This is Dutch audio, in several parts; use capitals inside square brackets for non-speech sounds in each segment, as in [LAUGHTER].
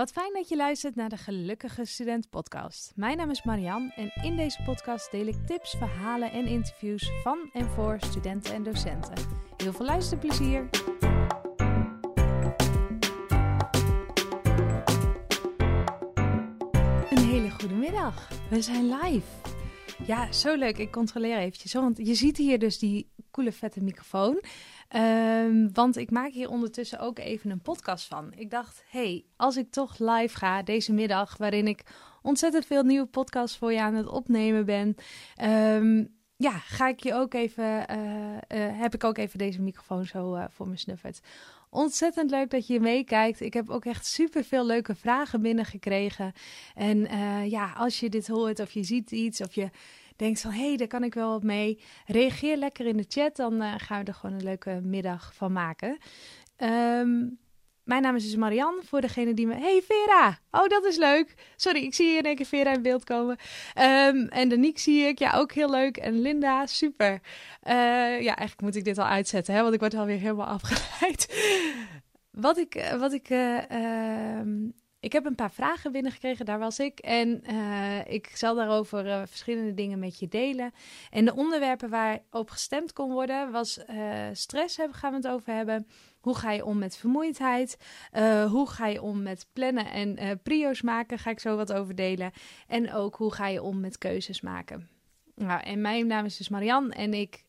Wat fijn dat je luistert naar de Gelukkige Student Podcast. Mijn naam is Marian en in deze podcast deel ik tips, verhalen en interviews van en voor studenten en docenten. Heel veel luisterplezier! Een hele goede middag. We zijn live. Ja, zo leuk. Ik controleer eventjes. Want je ziet hier dus die coole vette microfoon. Ehm, want ik maak hier ondertussen ook even een podcast van. Ik dacht, hey, als ik toch live ga deze middag, waarin ik ontzettend veel nieuwe podcasts voor je aan het opnemen ben. Ehm, ja, ga ik je ook even, uh, uh, heb ik ook even deze microfoon zo uh, voor me snuffert. Ontzettend leuk dat je meekijkt. Ik heb ook echt super veel leuke vragen binnengekregen. En ja, als je dit hoort of je ziet iets of je denkt van hé, hey, daar kan ik wel wat mee. Reageer lekker in de chat, dan uh, gaan we er gewoon een leuke middag van maken. Um, mijn naam is dus Marian, voor degene die me... Hey Vera! Oh, dat is leuk. Sorry, ik zie hier in één keer Vera in beeld komen. Um, en Danique zie ik, ja, ook heel leuk. En Linda, super. Uh, ja, eigenlijk moet ik dit al uitzetten, hè, want ik word alweer helemaal [LAUGHS] afgeleid. wat ik, wat ik uh, ik heb een paar vragen binnengekregen, daar was ik. En uh, ik zal daarover uh, verschillende dingen met je delen. En de onderwerpen waar op gestemd kon worden was uh, stress, hebben, gaan we het over hebben. Hoe ga je om met vermoeidheid? hoe ga je om met plannen en prio's maken? Ga ik zo wat over delen. En ook hoe ga je om met keuzes maken? Nou, en mijn naam is dus Marian en ik,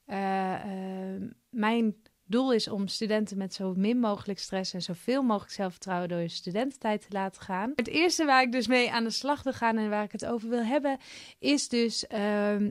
mijn doel is om studenten met zo min mogelijk stress en zoveel mogelijk zelfvertrouwen door hun studententijd te laten gaan. Het eerste waar ik dus mee aan de slag wil gaan en waar ik het over wil hebben, is dus uh, uh,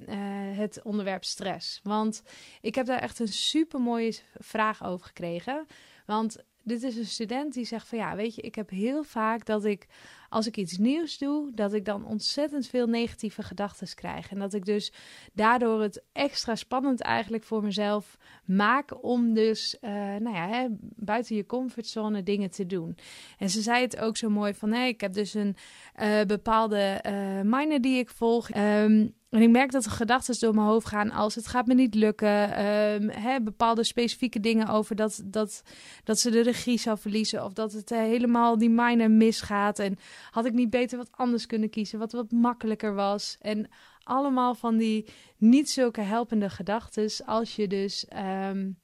het onderwerp stress. Want ik heb daar echt een super mooie vraag over gekregen. Want dit is een student die zegt van ja, weet je, ik heb heel vaak dat ik als ik iets nieuws doe, dat ik dan ontzettend veel negatieve gedachten krijg. En dat ik dus daardoor het extra spannend eigenlijk voor mezelf maak om dus, uh, nou ja, hè, buiten je comfortzone dingen te doen. En ze zei het ook zo mooi van, hé, ik heb dus een uh, bepaalde uh, die ik volg. Um, en ik merk dat er gedachten door mijn hoofd gaan als het gaat me niet lukken. Um, hè, bepaalde specifieke dingen over dat, dat, dat ze de regie zou verliezen. Of dat het uh, helemaal die minor misgaat. En had ik niet beter wat anders kunnen kiezen, wat wat makkelijker was. En allemaal van die niet zulke helpende gedachten als je dus... Um,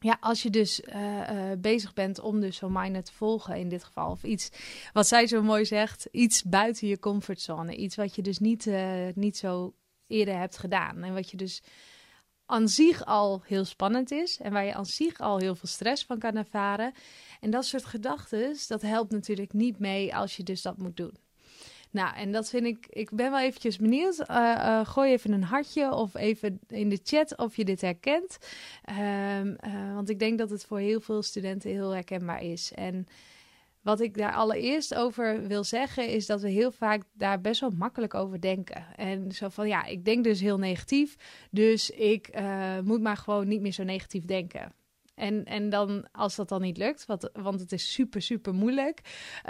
ja, als je dus uh, uh, bezig bent om dus zo'n minor te volgen in dit geval. Of iets wat zij zo mooi zegt, iets buiten je comfortzone. Iets wat je dus niet, uh, niet zo eerder hebt gedaan. En wat je dus aan zich al heel spannend is. En waar je aan zich al heel veel stress van kan ervaren. En dat soort gedachten, dat helpt natuurlijk niet mee als je dus dat moet doen. Nou, en dat vind ik, ik ben wel eventjes benieuwd. Uh, uh, gooi even een hartje of even in de chat of je dit herkent. Um, uh, want ik denk dat het voor heel veel studenten heel herkenbaar is. En wat ik daar allereerst over wil zeggen, is dat we heel vaak daar best wel makkelijk over denken. En zo van ja, ik denk dus heel negatief, dus ik moet maar gewoon niet meer zo negatief denken. En, en dan, als dat dan niet lukt, wat, want het is super, super moeilijk,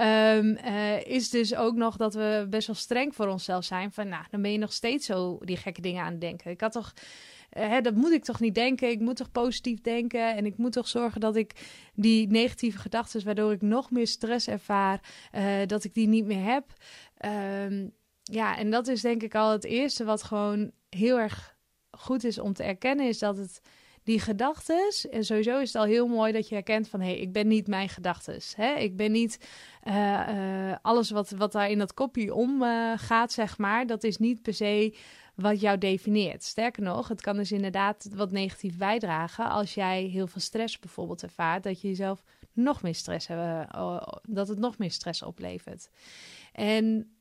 um, uh, is dus ook nog dat we best wel streng voor onszelf zijn. Van, nou, dan ben je nog steeds zo die gekke dingen aan het denken. Ik had toch, uh, hè, dat moet ik toch niet denken. Ik moet toch positief denken. En ik moet toch zorgen dat ik die negatieve gedachten, waardoor ik nog meer stress ervaar, uh, dat ik die niet meer heb. Um, ja, en dat is denk ik al het eerste wat gewoon heel erg goed is om te erkennen, is dat het die gedachten. En sowieso is het al heel mooi dat je herkent van hé, hey, ik ben niet mijn gedachten. Ik ben niet uh, uh, alles wat, wat daar in dat kopje om uh, gaat, zeg maar. Dat is niet per se wat jou definieert. Sterker nog, het kan dus inderdaad wat negatief bijdragen als jij heel veel stress bijvoorbeeld ervaart, dat je jezelf nog meer stress hebben, dat het nog meer stress oplevert. En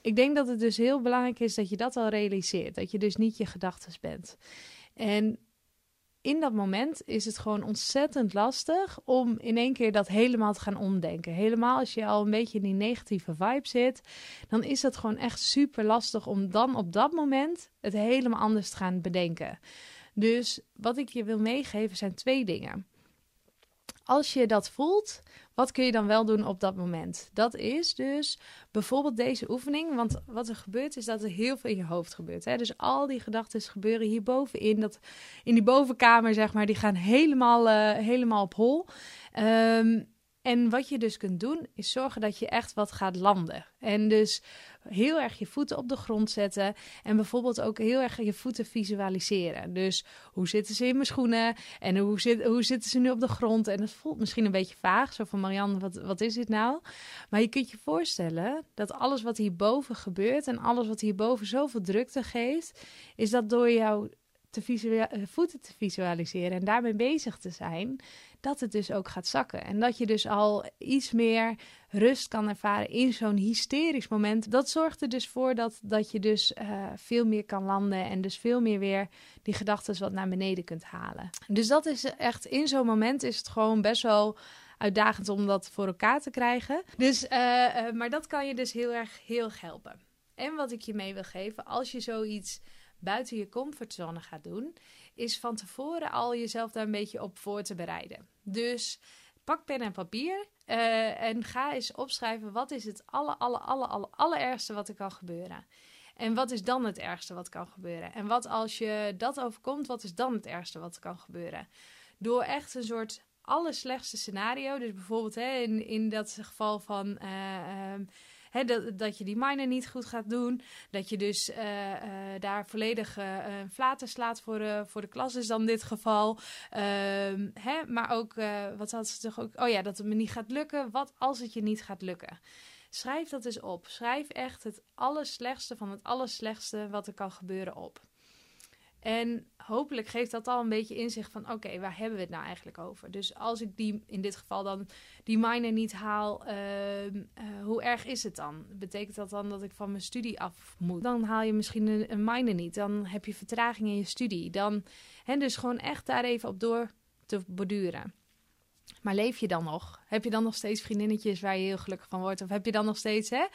ik denk dat het dus heel belangrijk is dat je dat al realiseert, dat je dus niet je gedachten bent. En in dat moment is het gewoon ontzettend lastig om in één keer dat helemaal te gaan omdenken. Helemaal als je al een beetje in die negatieve vibe zit, dan is het gewoon echt super lastig om dan op dat moment het helemaal anders te gaan bedenken. Dus wat ik je wil meegeven zijn twee dingen. Als je dat voelt, wat kun je dan wel doen op dat moment? Dat is dus bijvoorbeeld deze oefening. Want wat er gebeurt is dat er heel veel in je hoofd gebeurt. Hè? Dus al die gedachten gebeuren hier bovenin. Dat, in die bovenkamer, zeg maar, die gaan helemaal, uh, helemaal op hol. Um, En wat je dus kunt doen, is zorgen dat je echt wat gaat landen. En dus heel erg je voeten op de grond zetten. En bijvoorbeeld ook heel erg je voeten visualiseren. Dus hoe zitten ze in mijn schoenen? En hoe, zit, hoe zitten ze nu op de grond? En dat voelt misschien een beetje vaag. Zo van Marianne, wat, wat is dit nou? Maar je kunt je voorstellen dat alles wat hierboven gebeurt. En alles wat hierboven zoveel drukte geeft. Is dat door jouw te eh, voeten te visualiseren en daarmee bezig te zijn, dat het dus ook gaat zakken. En dat je dus al iets meer rust kan ervaren in zo'n hysterisch moment. Dat zorgt er dus voor dat, dat je dus uh, veel meer kan landen en dus veel meer weer die gedachten wat naar beneden kunt halen. Dus dat is echt, in zo'n moment is het gewoon best wel uitdagend om dat voor elkaar te krijgen. Dus, uh, maar dat kan je dus heel erg, heel helpen. En wat ik je mee wil geven, als je zoiets buiten je comfortzone gaat doen, is van tevoren al jezelf daar een beetje op voor te bereiden. Dus pak pen en papier uh, en ga eens opschrijven wat is het aller, aller, aller, aller, allerergste wat er kan gebeuren. En wat is dan het ergste wat kan gebeuren? En wat als je dat overkomt, wat is dan het ergste wat kan gebeuren? Door echt een soort allerslechtste scenario, dus bijvoorbeeld hè, in, in dat geval van... Uh, dat, dat je die miner niet goed gaat doen. Dat je dus uh, uh, daar volledig uh, flaten slaat voor, voor de klas is dan dit geval. Ehm, maar ook, wat had ze toch ook... Oh ja, dat het me niet gaat lukken. Wat als het je niet gaat lukken? Schrijf dat eens op. Schrijf echt het allerslechtste van het allerslechtste wat er kan gebeuren op. En hopelijk geeft dat al een beetje inzicht van: oké, waar hebben we het nou eigenlijk over? Dus als ik die, in dit geval dan, die minor niet haal, ehm, eh, hoe erg is het dan? Betekent dat dan dat ik van mijn studie af moet? Dan haal je misschien een, een minor niet. Dan heb je vertraging in je studie. Dan, hè, dus gewoon echt daar even op door te borduren. Maar leef je dan nog? Heb je dan nog steeds vriendinnetjes waar je heel gelukkig van wordt? Of heb je dan nog steeds, hè?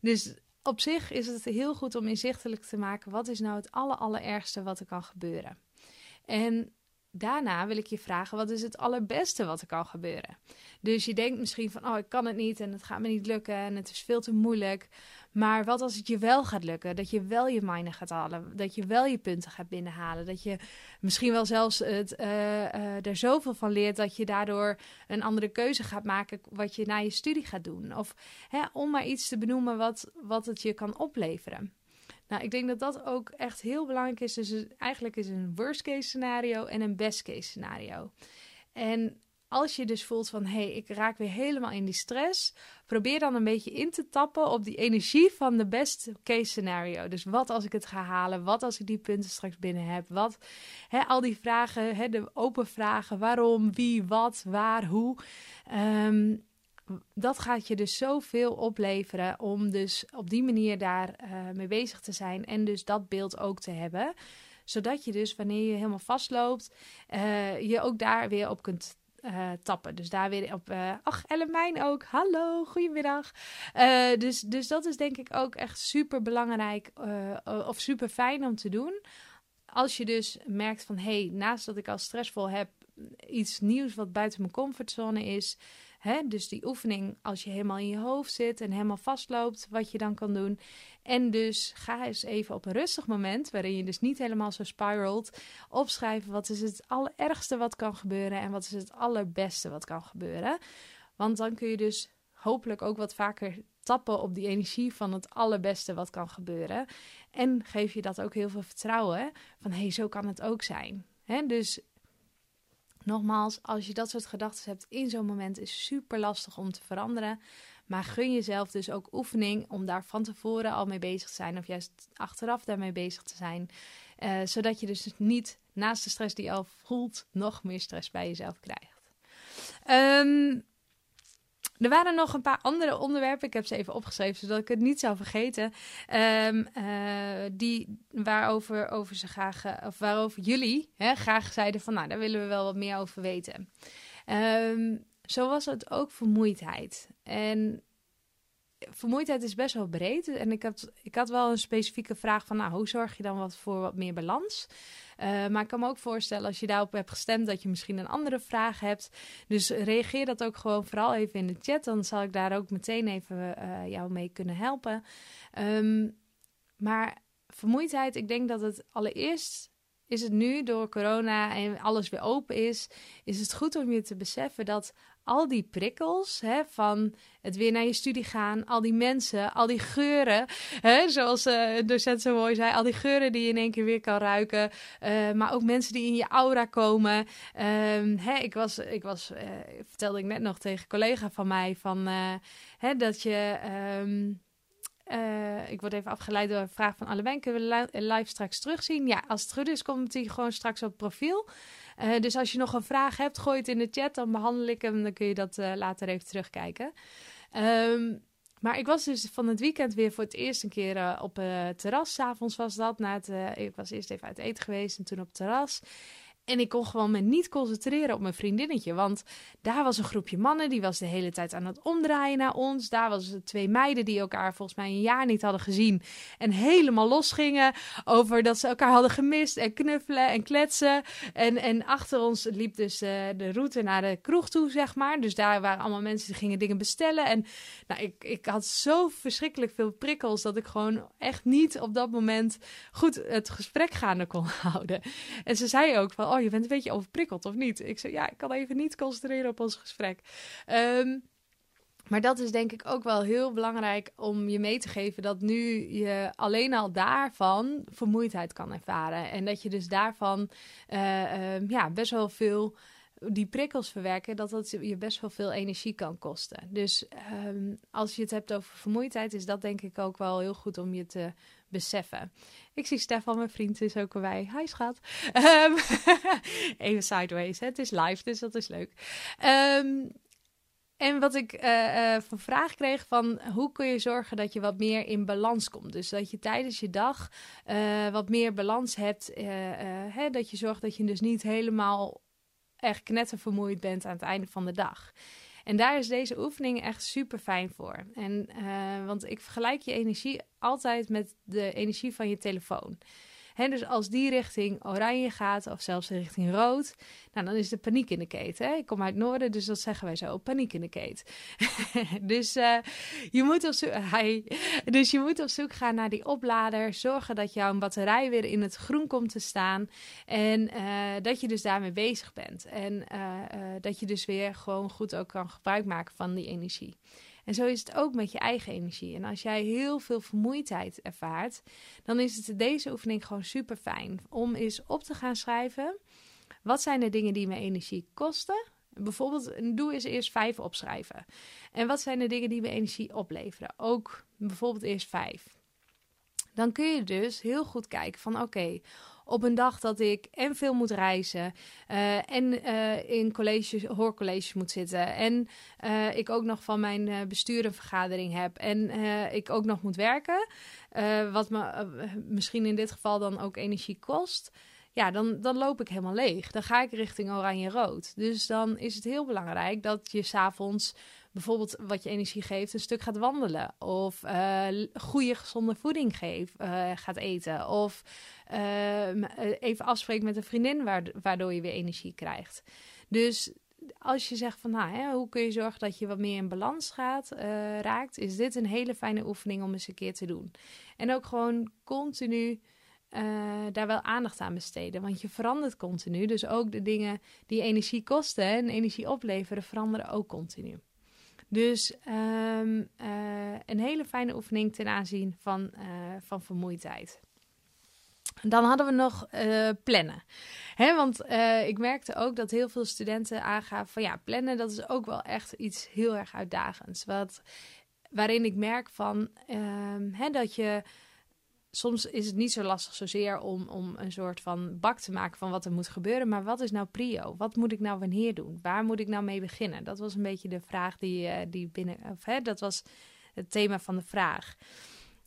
Dus op zich is het heel goed om inzichtelijk te maken wat is nou het aller, allerergste wat er kan gebeuren. En daarna wil ik je vragen, wat is het allerbeste wat er kan gebeuren? Dus je denkt misschien van, oh, ik kan het niet en het gaat me niet lukken en het is veel te moeilijk. Maar wat als het je wel gaat lukken? Dat je wel je miner gaat halen, dat je wel je punten gaat binnenhalen. Dat je misschien wel zelfs het, uh, er zoveel van leert dat je daardoor een andere keuze gaat maken wat je na je studie gaat doen. Of hè, om maar iets te benoemen wat, wat het je kan opleveren. Nou, ik denk dat dat ook echt heel belangrijk is. Dus eigenlijk is een worst case scenario en een best case scenario. En als je dus voelt van hé, hey, ik raak weer helemaal in die stress, probeer dan een beetje in te tappen op die energie van de best case scenario. Dus wat als ik het ga halen? Wat als ik die punten straks binnen heb? Wat, hè, al die vragen, hè, de open vragen, waarom, wie, wat, waar, hoe. Um, dat gaat je dus zoveel opleveren om dus op die manier daar uh, mee bezig te zijn en dus dat beeld ook te hebben. Zodat je dus wanneer je helemaal vastloopt, uh, je ook daar weer op kunt uh, tappen. Dus daar weer op. Uh, ach, Ellemijn ook. Hallo, goedemiddag. Dus, dus dat is denk ik ook echt super belangrijk of super fijn om te doen. Als je dus merkt van hé, hey, naast dat ik al stressvol heb, iets nieuws wat buiten mijn comfortzone is. Hè? Dus die oefening als je helemaal in je hoofd zit en helemaal vastloopt, wat je dan kan doen. En dus ga eens even op een rustig moment, waarin je dus niet helemaal zo spiralt, opschrijven wat is het allerergste wat kan gebeuren en wat is het allerbeste wat kan gebeuren. Want dan kun je dus hopelijk ook wat vaker tappen op die energie van het allerbeste wat kan gebeuren. En geef je dat ook heel veel vertrouwen van hé, hey, zo kan het ook zijn. Dus Nogmaals, als je dat soort gedachten hebt in zo'n moment, is super lastig om te veranderen. Maar gun jezelf dus ook oefening om daar van tevoren al mee bezig te zijn, of juist achteraf daarmee bezig te zijn. Uh, zodat je dus niet naast de stress die je al voelt, nog meer stress bij jezelf krijgt. Um, er waren nog een paar andere onderwerpen. Ik heb ze even opgeschreven, zodat ik het niet zou vergeten. Um, uh, die, waarover over ze graag, uh, of waarover jullie hè, graag zeiden van, nou, daar willen we wel wat meer over weten. Um, zo was het ook vermoeidheid. En vermoeidheid is best wel breed. En ik had, ik had wel een specifieke vraag van, nou, hoe zorg je dan wat voor wat meer balans? Uh, maar ik kan me ook voorstellen als je daarop hebt gestemd dat je misschien een andere vraag hebt. Dus reageer dat ook gewoon vooral even in de chat. Dan zal ik daar ook meteen even uh, jou mee kunnen helpen. Um, maar vermoeidheid, ik denk dat het allereerst is het nu door corona en alles weer open is, is het goed om je te beseffen dat al die prikkels hè, van het weer naar je studie gaan, al die mensen, al die geuren, hè, zoals uh, docent zo mooi zei, al die geuren die je in één keer weer kan ruiken, uh, maar ook mensen die in je aura komen. Um, hè, ik was, ik was uh, vertelde ik net nog tegen een collega van mij van hè, dat je. Um, uh, ik word even afgeleid door een vraag van Allebei. Kunnen we live straks terugzien? Ja, als het goed is, komt hij gewoon straks op profiel. Uh, dus als je nog een vraag hebt, gooi het in de chat. Dan behandel ik hem. Dan kun je dat uh, later even terugkijken. Um, maar ik was dus van het weekend weer voor het eerst een keer op het terras. S'avonds was dat. Na het, ik was eerst even uit eten geweest en toen op het terras. En ik kon gewoon me niet concentreren op mijn vriendinnetje. Want daar was een groepje mannen, die was de hele tijd aan het omdraaien naar ons. Daar was twee meiden die elkaar volgens mij een jaar niet hadden gezien. En helemaal losgingen over dat ze elkaar hadden gemist. En knuffelen en kletsen. En, en achter ons liep dus uh, de route naar de kroeg toe, zeg maar. Dus daar waren allemaal mensen die gingen dingen bestellen. En nou, ik, ik had zo verschrikkelijk veel prikkels dat ik gewoon echt niet op dat moment goed het gesprek gaande kon [LAUGHS] houden. En ze zei ook van, oh, je bent een beetje overprikkeld of niet? Ik zei, ja, ik kan even niet concentreren op ons gesprek. Um, maar dat is denk ik ook wel heel belangrijk om je mee te geven dat nu je alleen al daarvan vermoeidheid kan ervaren. En dat je dus daarvan uh, uh, ja, best wel veel die prikkels verwerken, dat dat je best wel veel energie kan kosten. Dus um, als je het hebt over vermoeidheid, is dat denk ik ook wel heel goed om je te beseffen. Ik zie Stefan, mijn vriend, is ook erbij. Hi schat. Um, [LAUGHS] even sideways, het is live, dus dat is leuk. Um, en wat ik uh, van vraag kreeg van hoe kun je zorgen dat je wat meer in balans komt. Dus dat je tijdens je dag uh, wat meer balans hebt. Hè, dat je zorgt dat je dus niet helemaal echt knettervermoeid bent aan het einde van de dag. En daar is deze oefening echt super fijn voor. En, uh, want ik vergelijk je energie altijd met de energie van je telefoon. Dus als die richting oranje gaat of zelfs richting rood, nou, dan is de paniek in de keten. Ik kom uit noorden, dus dat zeggen wij zo, paniek in de keet. [LAUGHS] dus, uh, je moet op zoek, dus je moet op zoek gaan naar die oplader, zorgen dat jouw batterij weer in het groen komt te staan en uh, dat je dus daarmee bezig bent. En uh, dat je dus weer gewoon goed ook kan gebruik maken van die energie. En zo is het ook met je eigen energie. En als jij heel veel vermoeidheid ervaart, dan is het deze oefening gewoon super fijn om eens op te gaan schrijven. Wat zijn de dingen die me energie kosten? Bijvoorbeeld, doe eens eerst vijf opschrijven. En wat zijn de dingen die me energie opleveren? Ook bijvoorbeeld eerst vijf. Dan kun je dus heel goed kijken van oké, op een dag dat ik en veel moet reizen uh, en uh, in colleges, hoorcolleges moet zitten en uh, ik ook nog van mijn bestuur vergadering heb en ik ook nog moet werken, wat me misschien in dit geval dan ook energie kost. Ja, dan, dan loop ik helemaal leeg. Dan ga ik richting oranje-rood. Dus dan is het heel belangrijk dat je s'avonds bijvoorbeeld wat je energie geeft, een stuk gaat wandelen. Of uh, goede gezonde voeding geeft, uh, gaat eten. Of uh, even afspreekt met een vriendin, waardoor je weer energie krijgt. Dus als je zegt van nou, hè, hoe kun je zorgen dat je wat meer in balans gaat, raakt, is dit een hele fijne oefening om eens een keer te doen. En ook gewoon continu daar wel aandacht aan besteden. Want je verandert continu. Dus ook de dingen die energie kosten en energie opleveren, veranderen ook continu. Dus um, uh, een hele fijne oefening ten aanzien van, uh, van vermoeidheid. Dan hadden we nog uh, plannen. Hè, want ik merkte ook dat heel veel studenten aangaven van ja, plannen dat is ook wel echt iets heel erg uitdagends. Wat, waarin ik merk van ehm, hè, dat je soms is het niet zo lastig zozeer om, om een soort van bak te maken van wat er moet gebeuren. Maar wat is nou prio? Wat moet ik nou wanneer doen? Waar moet ik nou mee beginnen? Dat was een beetje de vraag die, uh, die binnen. Of, hè, dat was het thema van de vraag.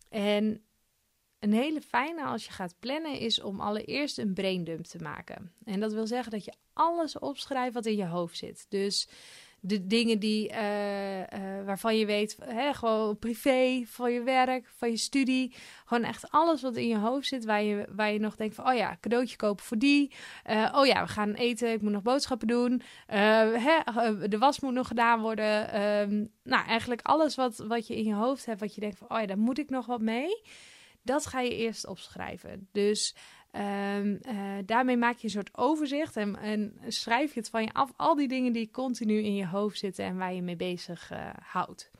En een hele fijne als je gaat plannen is om allereerst een braindump te maken. En dat wil zeggen dat je alles opschrijft wat in je hoofd zit. Dus de dingen die, uh, uh, waarvan je weet, hè, gewoon privé, van je werk, van je studie. Gewoon echt alles wat in je hoofd zit, waar je, waar je nog denkt van, oh ja, cadeautje kopen voor die. Uh, oh ja, we gaan eten, ik moet nog boodschappen doen. Hè, de was moet nog gedaan worden. Um, nou, eigenlijk alles wat, wat je in je hoofd hebt, wat je denkt van, oh ja, daar moet ik nog wat mee. Dat ga je eerst opschrijven. Dus um, daarmee maak je een soort overzicht en, en, schrijf je het van je af. Al die dingen die continu in je hoofd zitten en waar je mee bezig uh, houdt.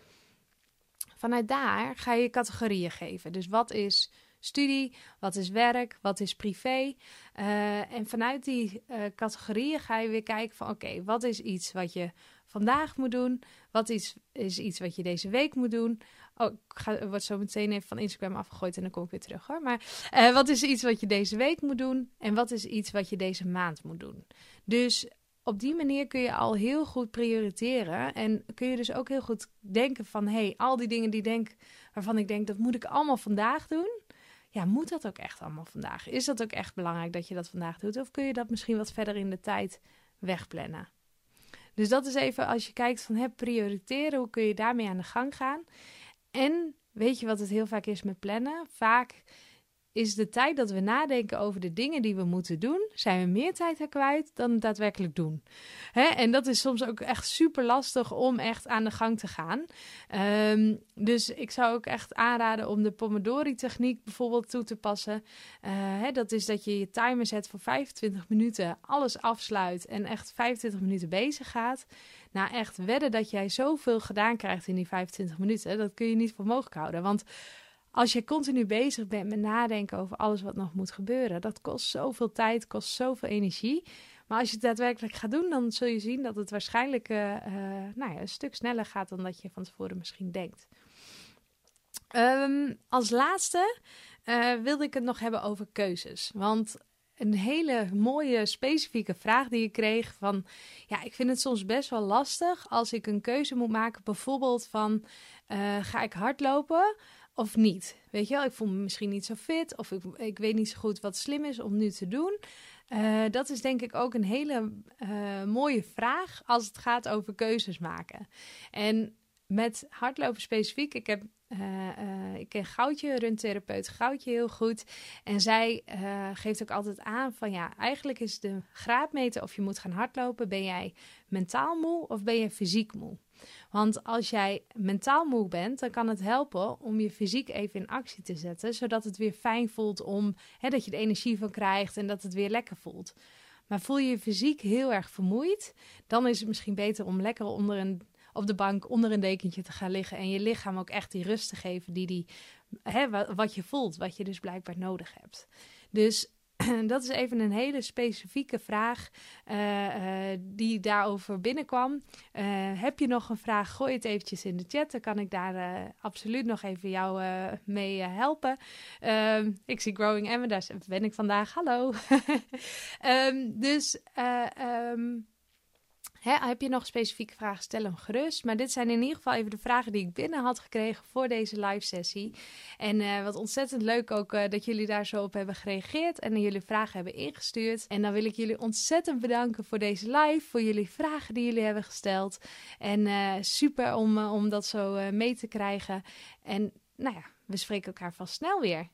Vanuit daar ga je categorieën geven. Dus wat is studie, wat is werk, wat is privé. Uh, en vanuit die categorieën ga je weer kijken van oké, wat is iets wat je vandaag moet doen? Wat is, is iets wat je deze week moet doen? Oh, ik word zo meteen even van Instagram afgegooid en dan kom ik weer terug hoor. Maar uh, wat is iets wat je deze week moet doen? En wat is iets wat je deze maand moet doen? Dus op die manier kun je al heel goed prioriteren. En kun je dus ook heel goed denken van... hey, al die dingen die denk, waarvan ik denk... dat moet ik allemaal vandaag doen. Ja, moet dat ook echt allemaal vandaag? Is dat ook echt belangrijk dat je dat vandaag doet? Of kun je dat misschien wat verder in de tijd wegplannen? Dus dat is even als je kijkt van hè, prioriteren, hoe kun je daarmee aan de gang gaan? En weet je wat het heel vaak is met plannen? Vaak is de tijd dat we nadenken over de dingen die we moeten doen, zijn we meer tijd aan kwijt dan het daadwerkelijk doen. Hè? En dat is soms ook echt super lastig om echt aan de gang te gaan. Um, dus ik zou ook echt aanraden om de Pomodori-techniek bijvoorbeeld toe te passen. Uh, hè, dat is dat je je timer zet voor 25 minuten, alles afsluit en echt 25 minuten bezig gaat. Nou, echt wedden dat jij zoveel gedaan krijgt in die 25 minuten, dat kun je niet voor mogelijk houden. Want als je continu bezig bent met nadenken over alles wat nog moet gebeuren, dat kost zoveel tijd, kost zoveel energie. Maar als je het daadwerkelijk gaat doen, dan zul je zien dat het waarschijnlijk uh, uh, nou ja, een stuk sneller gaat dan dat je van tevoren misschien denkt. Um, als laatste uh, wilde ik het nog hebben over keuzes. Want een hele mooie specifieke vraag die ik kreeg van ja, ik vind het soms best wel lastig als ik een keuze moet maken, bijvoorbeeld van ga ik hardlopen of niet. Weet je wel, ik voel me misschien niet zo fit of ik, ik weet niet zo goed wat slim is om nu te doen. Uh, dat is denk ik ook een hele uh, mooie vraag als het gaat over keuzes maken. En met hardlopen specifiek, ik heb uh, ik ken Goudje, runtherapeut Goudje heel goed. En zij uh, geeft ook altijd aan van ja, eigenlijk is de graadmeter of je moet gaan hardlopen. Ben jij mentaal moe of ben je fysiek moe? Want als jij mentaal moe bent, dan kan het helpen om je fysiek even in actie te zetten, zodat het weer fijn voelt om hè, dat je er energie van krijgt en dat het weer lekker voelt. Maar voel je je fysiek heel erg vermoeid, dan is het misschien beter om lekker onder een, op de bank onder een dekentje te gaan liggen en je lichaam ook echt die rust te geven die, die hè, wat je voelt, wat je dus blijkbaar nodig hebt. Dus [CLEARS THROAT] dat is even een hele specifieke vraag uh, uh, die daarover binnenkwam. Uh, heb je nog een vraag? Gooi het eventjes in de chat. Dan kan ik daar absoluut nog even jou mee helpen. Ehm, ik zie Growing Emma, daar ben ik vandaag. Hallo. um, [LAUGHS] dus um, Heb je nog specifieke vragen, stel hem gerust. Maar dit zijn in ieder geval even de vragen die ik binnen had gekregen voor deze live sessie. En uh, wat ontzettend leuk ook uh, dat jullie daar zo op hebben gereageerd en jullie vragen hebben ingestuurd. En dan wil ik jullie ontzettend bedanken voor deze live, voor jullie vragen die jullie hebben gesteld. En uh, super om, om dat zo mee te krijgen. En nou ja, we spreken elkaar vast snel weer.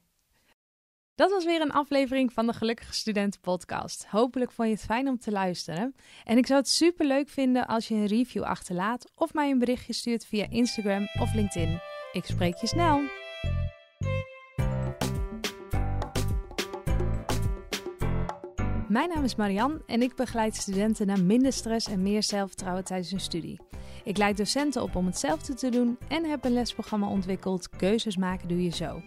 Dat was weer een aflevering van de Gelukkige Studenten podcast. Hopelijk vond je het fijn om te luisteren. En ik zou het super leuk vinden als je een review achterlaat of mij een berichtje stuurt via Instagram of LinkedIn. Ik spreek je snel. Mijn naam is Marian en ik begeleid studenten naar minder stress en meer zelfvertrouwen tijdens hun studie. Ik leid docenten op om hetzelfde te doen en heb een lesprogramma ontwikkeld Keuzes maken doe je zo.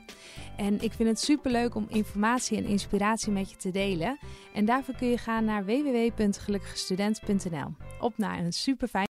En ik vind het superleuk om informatie en inspiratie met je te delen. En daarvoor kun je gaan naar www.gelukkigstudent.nl. Op naar een super